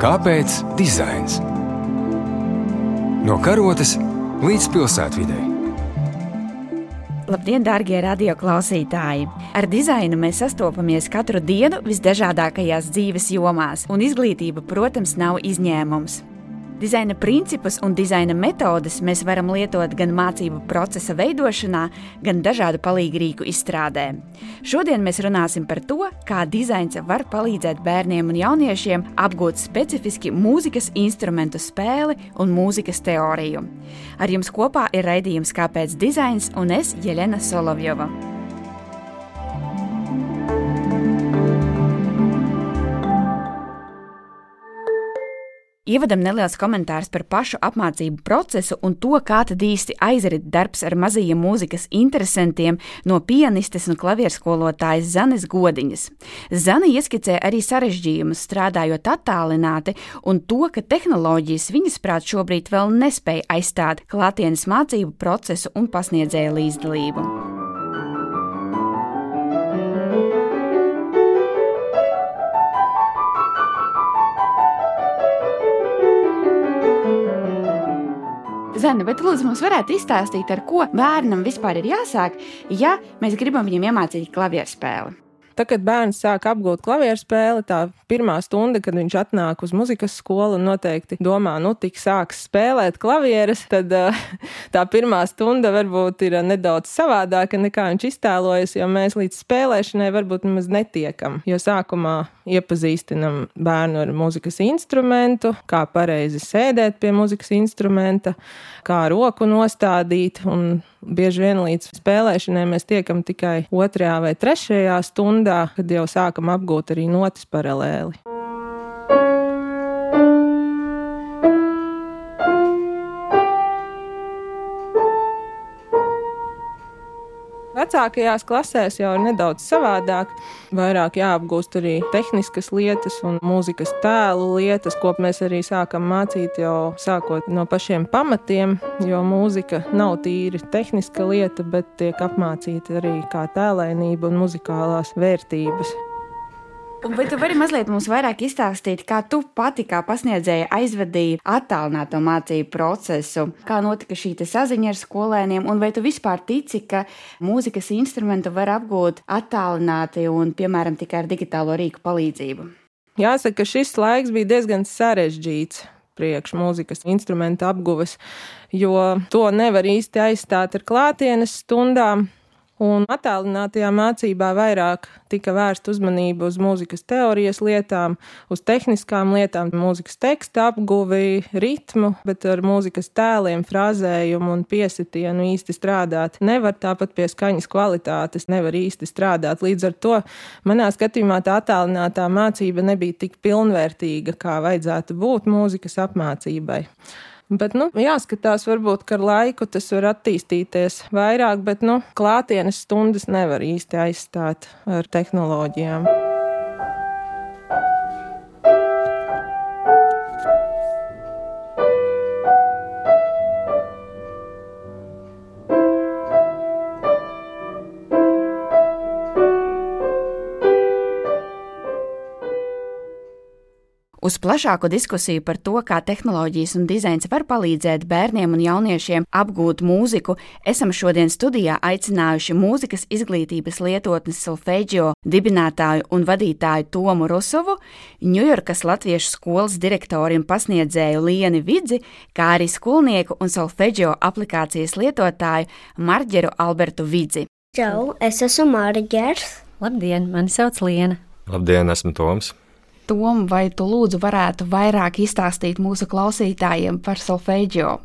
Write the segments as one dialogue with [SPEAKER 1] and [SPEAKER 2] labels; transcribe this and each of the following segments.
[SPEAKER 1] Kāpēc dizains? No karotes līdz pilsētvidē.
[SPEAKER 2] Labdien, darbie radioklausītāji! Ar dizainu mēs sastopamies katru dienu visdažādākajās dzīves jomās, un izglītība, protams, nav izņēmums. Dizaina principus un dizaina metodes mēs varam lietot gan mācību procesa veidošanā, gan dažādu palīgrīku izstrādē. Šodien mēs runāsim par to, kā dizains var palīdzēt bērniem un jauniešiem apgūt specifiski mūzikas instrumentu spēli un mūzikas teoriju. Ar jums kopā ir raidījums Kāpēc dizains un es Jelena Solovjova. Ievadam neliels komentārs par pašu apmācību procesu un to, kā tad īsti aizrit darbs ar mazajiem mūzikas interesantiem no pianistes un klavierskolotājas Zanes Godiņas. Zana ieskicē arī sarežģījumus strādājot attālināti un to, ka tehnoloģijas viņas prāt šobrīd vēl nespēja aizstāt klātienes mācību procesu un pasniedzēju līdzdalību. Zana, bet lūdzu, mums varētu izstāstīt, ar ko bērnam vispār ir jāsāk, ja mēs gribam viņam iemācīt klavieru spēli.
[SPEAKER 3] Tad, kad bērns sāk apgūt klavieru spēli, tā pirmā stunda, kad viņš atnāk uz muzikas skolu un noteikti domā, nu, tik sāks spēlēt klavieres, tad tā pirmā stunda varbūt ir nedaudz savādāka nekā viņš iztēlojas, jo mēs līdz spēlēšanai varbūt nemaz netiekam. Jo sākumā iepazīstinam bērnu ar muzikas instrumentu, kā pareizi sēdēt pie muzikas instrumenta, kā roku nostādīt un Bieži vien līdz spēlēšanai mēs tiekam tikai otrajā vai trešajā stundā, kad jau sākam apgūt arī notis paralēli. Vecākajās klasēs jau ir nedaudz savādāk. Vairāk jāapgūst arī tehniskas lietas un mūzikas tēlu lietas, ko mēs arī sākam mācīt jau sākot no pašiem pamatiem, jo mūzika nav tīri tehniska lieta, bet tiek apmācīta arī kā tēlēnība un muzikālās vērtības.
[SPEAKER 2] Un vai tu vari mazliet mums vairāk izstāstīt, kā tu pati, kā pasniedzēja, aizvadīji attālināto mācību procesu, kā notika šī saziņa ar skolēniem, un vai tu vispār tici, ka mūzikas instrumentu var apgūt attālināti un, piemēram, tikai ar digitālo rīku palīdzību?
[SPEAKER 3] Jāsaka, ka šis laiks bija diezgan sarežģīts priekš mūzikas instrumentu apguves, jo to nevar īsti aizstāt ar klātienes stundām. Un attālinātajā mācībā vairāk tika vērsta uzmanība uz mūzikas teorijas lietām, uz tehniskām lietām, mūzikas teksta apguvi, ritmu, bet ar mūzikas tēliem, frāzējumu un piesitienu īsti strādāt nevar. Tāpat pie skaņas kvalitātes nevar īsti strādāt. Līdz ar to manā skatījumā tā attālinātā mācība nebija tik pilnvērtīga, kā vajadzētu būt mūzikas apmācībai. Bet, nu, jāskatās, varbūt, ar laiku tas var attīstīties vairāk, bet, nu, klātienes stundas nevar īsti aizstāt ar tehnoloģijām.
[SPEAKER 2] Uz plašāku diskusiju par to, kā tehnoloģijas un dizains var palīdzēt bērniem un jauniešiem apgūt mūziku, esam šodien studijā aicinājuši mūzikas izglītības lietotnes Solfeģio dibinātāju un vadītāju Tomu Rusovu, Ņujorkas Latviešu skolas direktori un pasniedzēju Lieni Vidzi, kā arī skolnieku un Solfeģio aplikācijas lietotāju Marģeru Albertu Vidzi.
[SPEAKER 4] Čau, es esmu Marģers.
[SPEAKER 5] Labdien, mani sauc Liena.
[SPEAKER 6] Labdien, esmu Toms.
[SPEAKER 2] Tom, vai tu lūdzu varētu vairāk izstāstīt mūsu klausītājiem par solfeģio?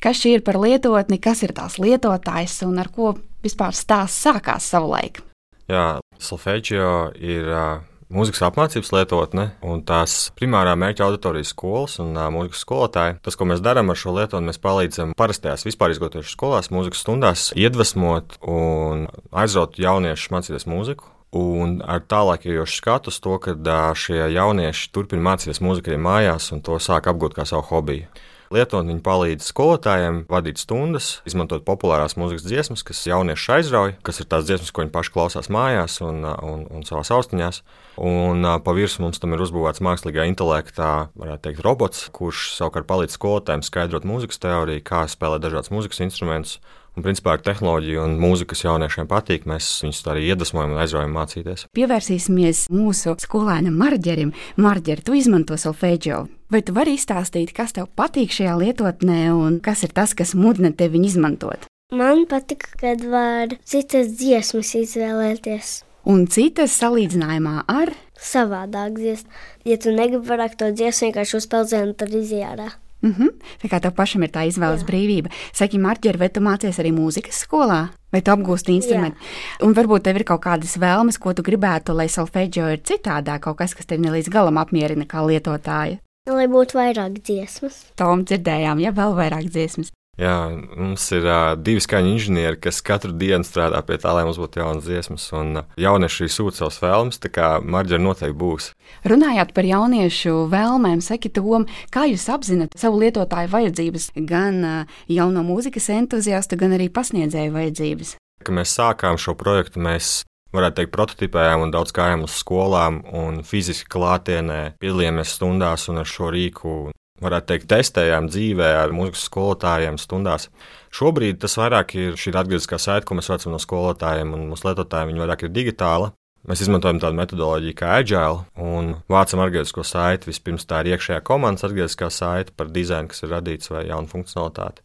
[SPEAKER 2] Kas šī ir par lietotni, kas ir tās lietotājs un ar ko vispār stāsts sākās savulaik?
[SPEAKER 6] Jā, solfeģio ir uh, mūzikas apmācības lietotne, un tās primārā mērķa auditorijas skolas un uh, mūzikas skolotāji. Tas, ko mēs darām ar šo lietotni, mēs palīdzam parastajās vispār izglītošanas skolās, mūzikas stundās, iedvesmot un aizraut jauniešus mācīties mūziku un ar tālākajošu skatu uz to, ka šie jaunieši turpina mācīties mūzikai mājās un to sāk apgūt kā savu hobiju. lietot. Viņi palīdz skolotājiem vadīt stundas, izmantot populārās mūzikas dziesmas, kas jaunieši aizrauja, kas ir tās dziesmas, ko viņi paši klausās mājās un, un, un savās austiņās. Un pa virsmu mums tam ir uzbūvēts mākslīgā intelektā, varētu teikt, robots, kurš savukārt palīdz skolotājiem skaidrot mūzikas teoriju, kā spēlēt dažādas mūzikas instrumentus Un, principā, ar tehnoloģiju un mūziku, kas jauniešiem patīk, mēs viņus arī iedvesmojam un aizraujam mācīties.
[SPEAKER 2] Pievērsīsimies mūsu skolēnam Marģerim. Marģer, tu izmanto solfēģio. Vai tu vari izstāstīt, kas tev patīk šajā lietotnē un kas ir tas, kas mudina tevi izmantot?
[SPEAKER 4] Man patīk, kad var citas dziesmas izvēlēties.
[SPEAKER 2] Un citas salīdzinājumā ar
[SPEAKER 4] savādāk dziesmu. Ja tu negribi vairāk to dziesmu, vienkārši uzspēlēt, tad izjārā.
[SPEAKER 2] Mm -hmm. Tā kā tev pašam ir tā izvēles Jā. brīvība. Saki, Marģer, vai tu mācies arī mūzikas skolā? Vai tu apgūsti instrumentu? Jā. Un varbūt tev ir kaut kādas vēlmes, ko tu gribētu, lai solfeģio ir citādāk, kaut kas, kas tev ne līdz galam apmierina kā lietotāju.
[SPEAKER 4] Lai būtu vairāk dziesmas.
[SPEAKER 2] Tom dzirdējām, ja vēl vairāk dziesmas.
[SPEAKER 6] Jā, mums ir uh, divi skaņu inženieri, kas katru dienu strādā pie tā, lai mums būtu jaunas dziesmas. Un uh, jaunieši sūta savus vēlmes, tā kā marģa noteikti būs.
[SPEAKER 2] Runājot par jauniešu vēlmēm, saki tom, kā jūs apzinat savu lietotāju vajadzības, gan uh, jauno mūzikas entuziastu, gan arī pasniedzēju vajadzības?
[SPEAKER 6] Kad mēs sākām šo projektu, mēs varētu teikt, prototipējām un daudz gājām uz skolām un fiziski klātienē piedalījāmies stundās un ar šo rīku varētu teikt, testējām dzīvē ar mūzikas skolotājiem stundās. Šobrīd tas vairāk ir šī atgrieztiskā saite, ko mēs redzam no skolotājiem un mūsu lietotājiem. Viņa vairāk ir digitāla. Mēs izmantojam tādu metodoloģiju kā agile un vācam atgrieztisko saiti. Vispirms tā ir iekšējā komandas atgrieztiskā saite par dizainu, kas ir radīts vai jaunu funkcionalitāti.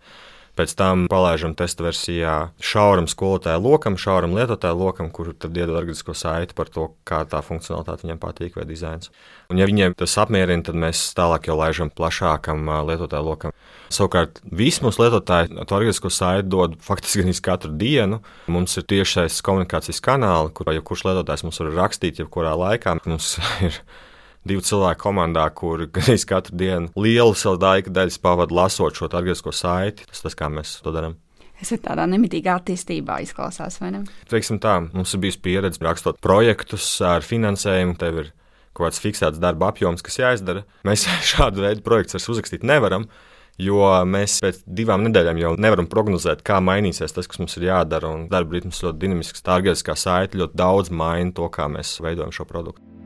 [SPEAKER 6] Pēc tam palaižam testa versijā šauram skolotāju lokam, šauram lietotāju lokam, kur tad iedod atgrieztisko saiti par to, kā tā funkcionalitāte viņiem patīk vai dizains. Un, ja viņiem tas apmierina, tad mēs tālāk jau laižam plašākam lietotāju lokam. Savukārt, visi mūsu lietotāji to atgrieztisko saiti dod faktiski gan katru dienu. Mums ir tiešais komunikācijas kanāli, kur jebkurš lietotājs mums var rakstīt, jebkurā laikā. Mums ir divu cilvēku komandā, kur gandrīz katru dienu lielu savu laika daļu pavadu lasot šo atgriezko saiti. Tas tas, kā mēs to darām.
[SPEAKER 2] Esat tādā nemitīgā attīstībā, izklausās, vai ne?
[SPEAKER 6] Teiksim tā, mums ir bijusi pieredze rakstot projektus ar finansējumu. Tev ir kaut kāds fiksēts darba apjoms, kas jāizdara. Mēs šādu veidu projektus uzrakstīt nevaram. Jo mēs pēc divām nedēļām jau nevaram prognozēt, kā mainīsies tas, kas mums ir jādara. Un darba ritms ļoti dinamisks, tā argāriskā saite ļoti daudz maina to, kā mēs veidojam šo produktu.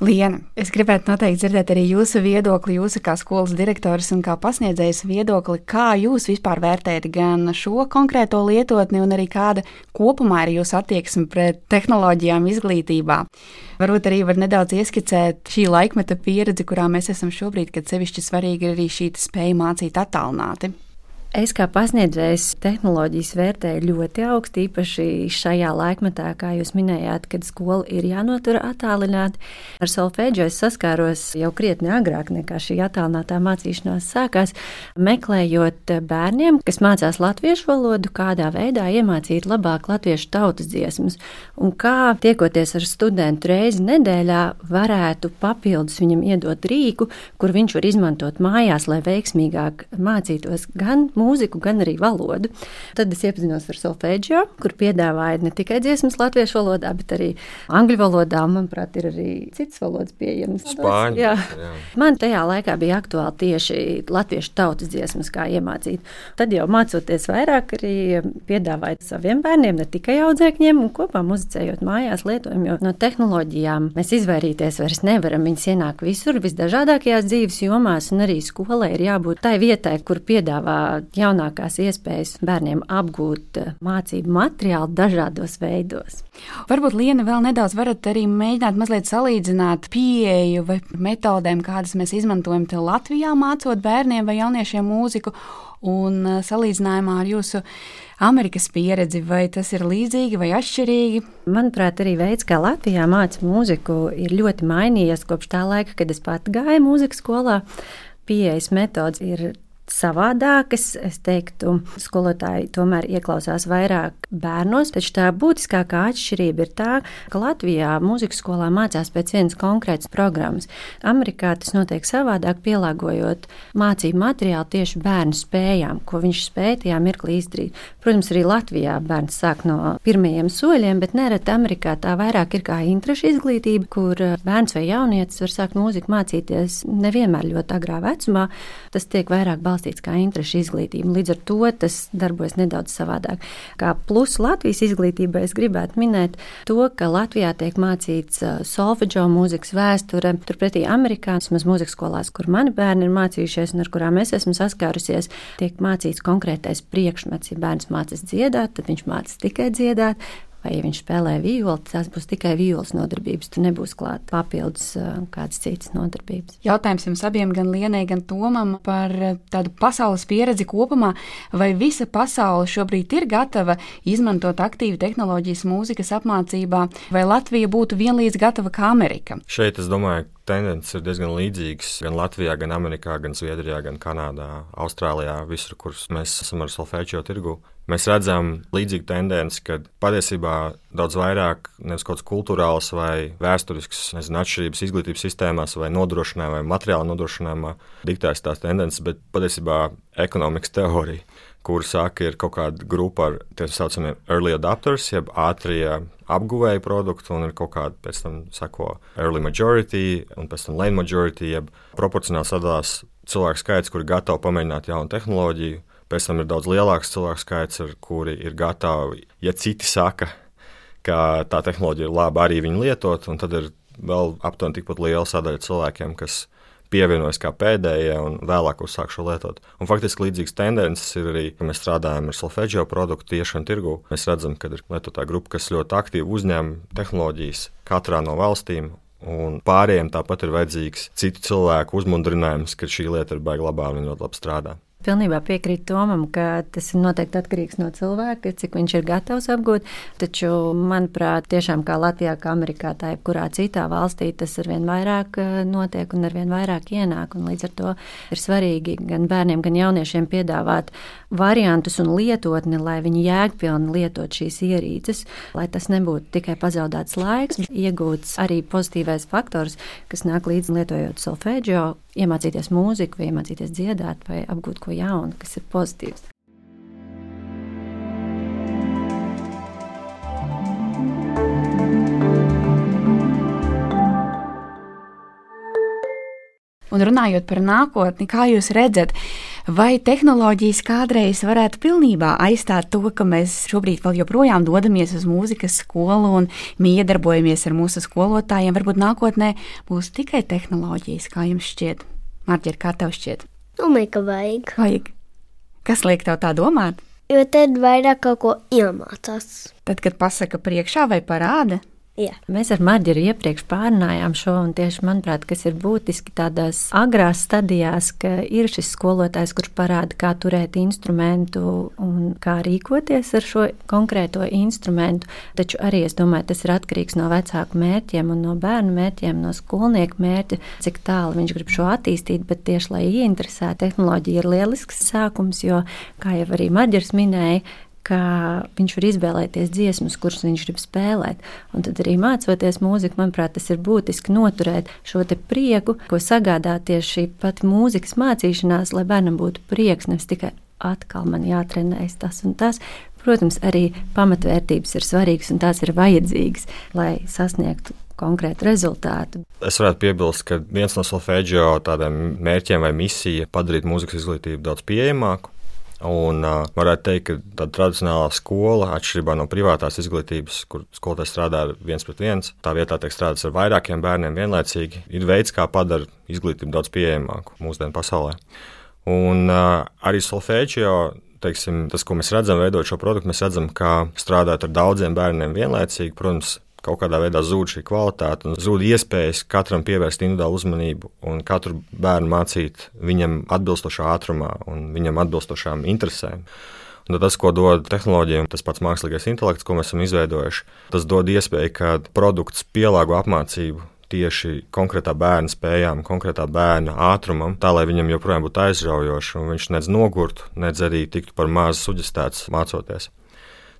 [SPEAKER 2] Liena, es gribētu noteikti dzirdēt arī jūsu viedokli, jūsu kā skolas direktors un kā pasniedzējs viedokli, kā jūs vispār vērtējat gan šo konkrēto lietotni, un arī kāda kopumā ir jūsu attieksme pret tehnoloģijām izglītībā. Varbūt arī var nedaudz ieskicēt šī laikmeta pieredzi, kurā mēs esam šobrīd, kad sevišķi svarīgi ir arī šī spēja mācīt attālināti.
[SPEAKER 5] Es kā pasniedzējs tehnoloģijas vērtēju ļoti augstu, īpaši šajā laikmetā, kā jūs minējāt, kad skola ir jānotur attālināti. Ar solfēģu es saskāros jau krietni agrāk nekā šī attālinātā mācīšanās sākās, meklējot bērniem, kas mācās latviešu valodu, kādā veidā iemācīt labāk latviešu tautas dziesmas, un kā tiekoties ar studentu reizi nedēļā varētu papildus viņam iedot rīku, kur viņš var izmantot mājās, lai veiksmīgāk mācītos gan mūziku, gan arī valodu. Tad es iepazinos ar solfēģio, kur piedāvāja ne tikai dziesmas latviešu valodā, bet arī angļu valodā. Manuprāt, ir arī citas valodas pieejamas.
[SPEAKER 6] Spāņu.
[SPEAKER 5] Jā. jā. Man tajā laikā bija aktuāli tieši latviešu tautas dziesmas, kā iemācīt. Tad jau mācoties vairāk, arī piedāvājot saviem bērniem, ne tikai audzēkņiem, un kopā muzicējot mājās lietojam, jo no tehnoloģijām mēs izvairīties vairs nevaram. Viņas ienāk visur, visdažādākajās dzīves jomās, un arī skolai ir jābūt tai vietai, kur piedāvā jaunākās iespējas bērniem apgūt eh, mācību materiālu dažādos veidos.
[SPEAKER 2] Varbūt Liena vēl nedaudz varat arī mēģināt mazliet salīdzināt pieeju vai metodēm, kādas mēs izmantojam te Latvijā, mācot bērniem vai jauniešiem mūziku, un eh, salīdzinājumā ar jūsu Amerikas pieredzi, vai tas ir līdzīgi vai atšķirīgi?
[SPEAKER 5] Manuprāt, arī veids, kā Latvijā mācīt mūziku, ir ļoti mainījies kopš tā laika, kad es pati gāju mūzikas skolā. Pieejas metods ir savādākas. Es teiktu, skolotāji tomēr ieklausās vairāk bērnos, taču tā būtiskākā atšķirība ir tā, ka Latvijā mūzikas skolā mācās pēc vienas konkrētas programmas. Amerikā tas notiek savādāk, pielāgojot mācību materiālu tieši bērnu spējām, ko viņš spēja tajā mirklī izdarīt. Protams, arī Latvijā bērns sāk no pirmajiem soļiem, bet nereti Amerikā tā vairāk ir kā interešu izglītība, kur bērns vai jaunietis var sākt mūziku mācīties nevienmēr ļoti agrā vecumā. Tas tiek vairāk balstīts balstīts kā interešu izglītība. Līdz ar to tas darbojas nedaudz savādāk. Kā plus Latvijas izglītībai es gribētu minēt to, ka Latvijā tiek mācīts solfeģo mūzikas vēsture. Turpretī Amerikā, vismaz mūzikas skolās, kur mani bērni ir mācījušies un ar kurām es esmu saskārusies, tiek mācīts konkrētais priekšmets. Ja bērns mācās dziedāt, tad viņš mācās tikai dziedāt vai ja viņš spēlē violi, tās būs tikai violas nodarbības. Tur nebūs klāta papildus kādas citas nodarbības.
[SPEAKER 2] Jautājums jums abiem, gan Lienai, gan Tomam, par tādu pasaules pieredzi kopumā. Vai visa pasaule šobrīd ir gatava izmantot aktīvu tehnoloģijas mūzikas apmācībā, vai Latvija būtu vienlīdz gatava kā Amerika?
[SPEAKER 6] Šeit es domāju, tendences ir diezgan līdzīgas gan Latvijā, gan Amerikā, gan Zviedrijā, gan Kanādā, Austrālijā, visur, kur mēs esam ar solfēčio tirgu. Mēs redzam līdzīgu tendenci, ka patiesībā daudz vairāk nevis kaut kāds kultūrāls vai vēsturisks nezinu, atšķirības izglītības sistēmās vai nodrošinājumā vai materiāla nodrošinājumā diktēs tās tendences, bet patiesībā ekonomikas teorija kur saka, ir kaut kāda grupa ar tā saucamiem early adopters, jeb ātrie apguvēju produktu, un ir kaut kāda pēc tam sako early majority, un pēc tam late majority, jeb proporcionāli sadalās cilvēku skaits, kuri gatavi pamēģināt jaunu tehnoloģiju. Pēc tam ir daudz lielāks cilvēku skaits, kuri ir gatavi, ja citi saka, ka tā tehnoloģija ir laba, arī viņu lietot, un tad ir vēl aptuveni tikpat liela sadaļa cilvēkiem, kas pievienojas kā pēdējie un vēlāk uzsāk šo lietot. Un faktiski līdzīgas tendences ir arī, ka mēs strādājam ar solfeģio produktu tieši un tirgu. Mēs redzam, ka ir lietotāja grupa, kas ļoti aktīvi uzņem tehnoloģijas katrā no valstīm. Un pārējiem tāpat ir vajadzīgs citu cilvēku uzmundrinājums, ka šī lieta ir baigta labā un ļoti labi strādā.
[SPEAKER 5] Pilnībā piekrītu Tomam, ka tas ir noteikti atkarīgs no cilvēka, cik viņš ir gatavs apgūt. Taču, manuprāt, tiešām kā Latvijā, kā Amerikā, tā jebkurā citā valstī, tas ar vien vairāk eh, notiek un ar vien vairāk ienāk. Līdz ar to ir svarīgi gan bērniem, gan jauniešiem piedāvāt variantus un lietotni, lai viņi jēgpilni lietot šīs ierīces, lai tas nebūtu tikai pazaudēts laiks, bet iegūts arī pozitīvais faktors, kas nāk līdzi lietojot solfēģio iemācīties mūziku, vai iemācīties dziedāt, vai apgūt ko jaunu, kas ir pozitīvs.
[SPEAKER 2] Un runājot par nākotni, kā jūs redzat, vai tehnoloģijas kādreiz varētu pilnībā aizstāt to, ka mēs šobrīd vēl joprojām dodamies uz mūzikas skolu un miedarbojamies ar mūsu skolotājiem? Varbūt nākotnē būs tikai tehnoloģijas, kā jums šķiet? Marģer, kā tev šķiet?
[SPEAKER 4] Domāju, ka vajag.
[SPEAKER 2] Vajag. Kas liek tev tā domāt?
[SPEAKER 4] Jo tad vairāk kaut ko iemācās.
[SPEAKER 2] Tad, kad pasaka priekšā vai parāda,
[SPEAKER 4] Jā.
[SPEAKER 5] Mēs ar Marģeru iepriekš pārunājām šo, un tieši manuprāt, kas ir būtiski tādās agrās stadijās, ka ir šis skolotājs, kurš parāda, kā turēt instrumentu un kā rīkoties ar šo konkrēto instrumentu. Taču arī es domāju, tas ir atkarīgs no vecāku mērķiem un no bērnu mērķiem, no skolnieku mērķa, cik tālu viņš grib šo attīstīt. Bet tieši lai ieinteresētu, tehnoloģija ir lielisks sākums, jo, kā jau arī Marģers minēja, ka viņš var izvēlēties dziesmas, kuras viņš grib spēlēt. Un tad arī mācoties mūziku, manuprāt, tas ir būtiski noturēt šo prieku, ko sagādā tieši šī pati mūzikas mācīšanās, lai bērnam būtu prieks, nevis tikai atkal man jātrenējas tas un tas. Protams, arī pamatvērtības ir svarīgas un tās ir vajadzīgas, lai sasniegtu konkrētu rezultātu.
[SPEAKER 6] Es varētu piebilst, ka viens no solfēģio tādiem mērķiem vai misija padarīt mūzikas izglītību daudz pieejamāku. Un uh, varētu teikt, ka tāda tradicionālā skola, atšķirībā no privātās izglītības, kur skolotājs strādā viens pret viens, tā vietā tiek strādāts ar vairākiem bērniem vienlaicīgi, ir veids, kā padarīt izglītību daudz pieejamāku mūsdienu pasaulē. Un uh, arī solfēģio teiksim, tas, ko mēs redzam, veidojot šo produktu, mēs redzam, kā strādāt ar daudziem bērniem vienlaicīgi. Protams, kaut kādā veidā zūd šī kvalitāte un zūd iespējas katram pievērst individuālu uzmanību un katru bērnu mācīt viņam atbilstošā ātrumā un viņam atbilstošām interesēm. Un tas, ko dod tehnoloģija, tas pats mākslīgais intelekts, ko mēs esam izveidojuši, tas dod iespēju, ka produkts pielāgo apmācību tieši konkrētā bērna spējām, konkrētā bērna ātrumam, tā lai viņam joprojām būtu aizraujoši un viņš nedz nogurtu, nedz arī tiktu par maz suģistēts mācoties.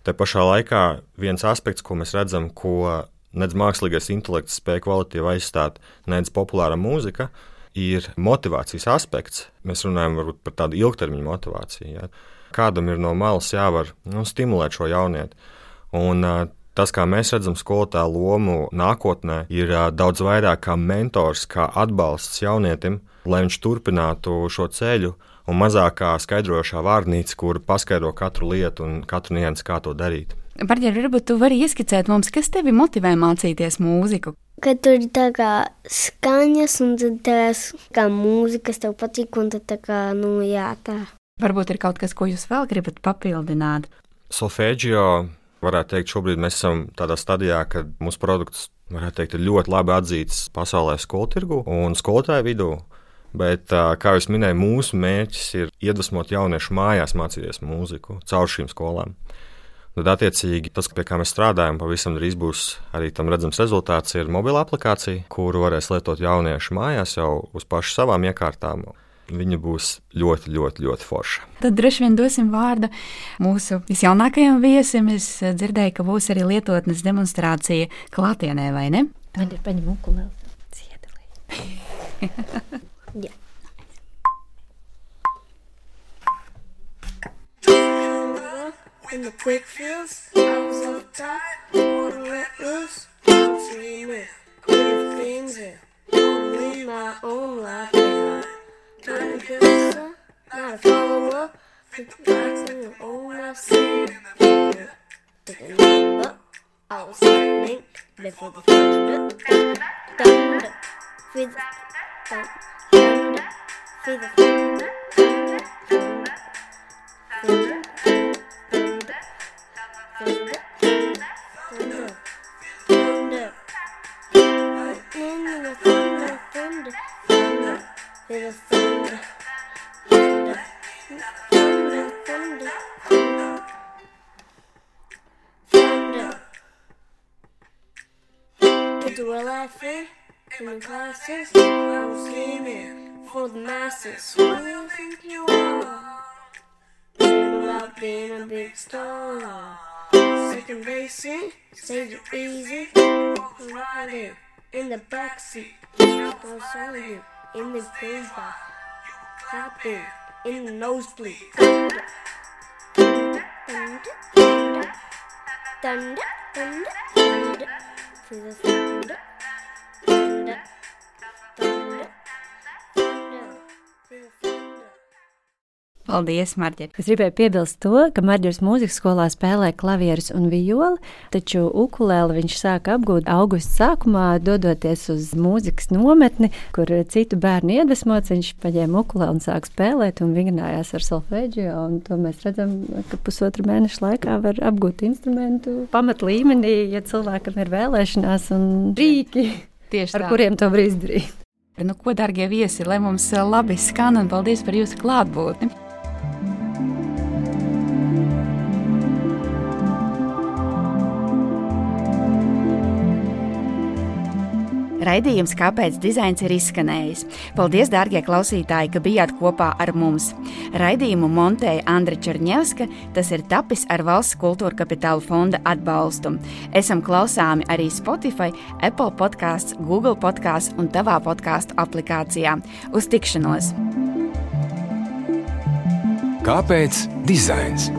[SPEAKER 6] Te pašā laikā viens aspekts, ko mēs redzam, ko nedz mākslīgais intelekts spēja kvalitīvi aizstāt, nedz populāra mūzika, ir motivācijas aspekts. Mēs runājam varbūt, par tādu ilgtermiņa motivāciju. Ja? Kādam ir no malas jāvar nu, stimulēt šo jaunieti. Un, Tas, kā mēs redzam skolotāju lomu nākotnē, ir daudz vairāk kā mentors, kā atbalsts jaunietim, lai viņš turpinātu šo ceļu, un mazāk kā skaidrojošā vārnīca, kur paskaidro katru lietu un katru niansu, kā to darīt.
[SPEAKER 2] Barģer, varbūt tu vari ieskicēt mums, kas tevi motivē mācīties mūziku?
[SPEAKER 4] Kad tur ir tā kā skaņas un tās kā mūzika, kas tev patīk, un tad tā kā, nu, jā, tā.
[SPEAKER 2] Varbūt ir kaut kas, ko jūs vēl gribat papildināt?
[SPEAKER 6] Solfēģio, varētu teikt, šobrīd mēs esam tādā stadijā, kad mūsu produkts, varētu teikt, ir ļoti labi atzīts pasaulē skolu tirgu un skolotāju vidū. Bet, kā jau minēju, mūsu mērķis ir iedvesmot jauniešu mājās mācīties mūziku caur šīm skolām. Tad, attiecīgi, tas, pie kā mēs strādājam, pavisam drīz būs arī tam redzams rezultāts, ir mobila aplikācija, kuru varēs lietot jaunieši mājās jau uz pašu savām iekārtām. Viņa būs ļoti, ļoti, ļoti forša.
[SPEAKER 2] Tad droši vien dosim vārdu mūsu visjaunākajam viesim. Es dzirdēju, ka būs arī lietotnes demonstrācija klātienē, vai ne?
[SPEAKER 5] Man ir paņem ukulēli.
[SPEAKER 4] Yeah. In the quick I was wanna let loose. I'm dreaming, things my own life behind. Not a the in your own life, in the future. I was lightning, the future. Thunder, with thunder. Fais masses. Who do you think you are? Dream about being a big star. Second basing, say it easy. Riding in the backseat. Was on you in the green bar. Clapping in the nosebleed. Thunder, thunder, thunder, thunder, thunder,
[SPEAKER 2] Paldies, Marģer!
[SPEAKER 5] Es gribēju piebilst to, ka Marģers mūzikas skolā spēlē klavierus un violi, taču ukulēli viņš sāka apgūt augusta sākumā, dodoties uz mūzikas nometni, kur citu bērnu iedvesmots. Viņš paņēma ukulēli un sāka spēlēt un vingrinājās ar solfeģiju. To mēs redzam, ka pusotru mēnešu laikā var apgūt instrumentu pamat līmenī, ja cilvēkam ir vēlēšanās un rīki,
[SPEAKER 2] Tieši
[SPEAKER 5] ar
[SPEAKER 2] tā.
[SPEAKER 5] kuriem to var izdarīt.
[SPEAKER 2] Nu, ko, darbie viesi, lai mums labi skan un paldies par jūsu klātbūtni! Raidījums, kāpēc dizains ir izskanējis. Paldies, darbie klausītāji, ka bijāt kopā ar mums. Raidījumu montēja Andra Černievska, tas ir tapis ar Valsts kultūra kapitāla fonda atbalstu. Esam klausāmi arī Spotify, Apple podkāsts, Google podkāsts un tavā podkāstu aplikācijā. Uz tikšanos!
[SPEAKER 1] Kāpēc dizains?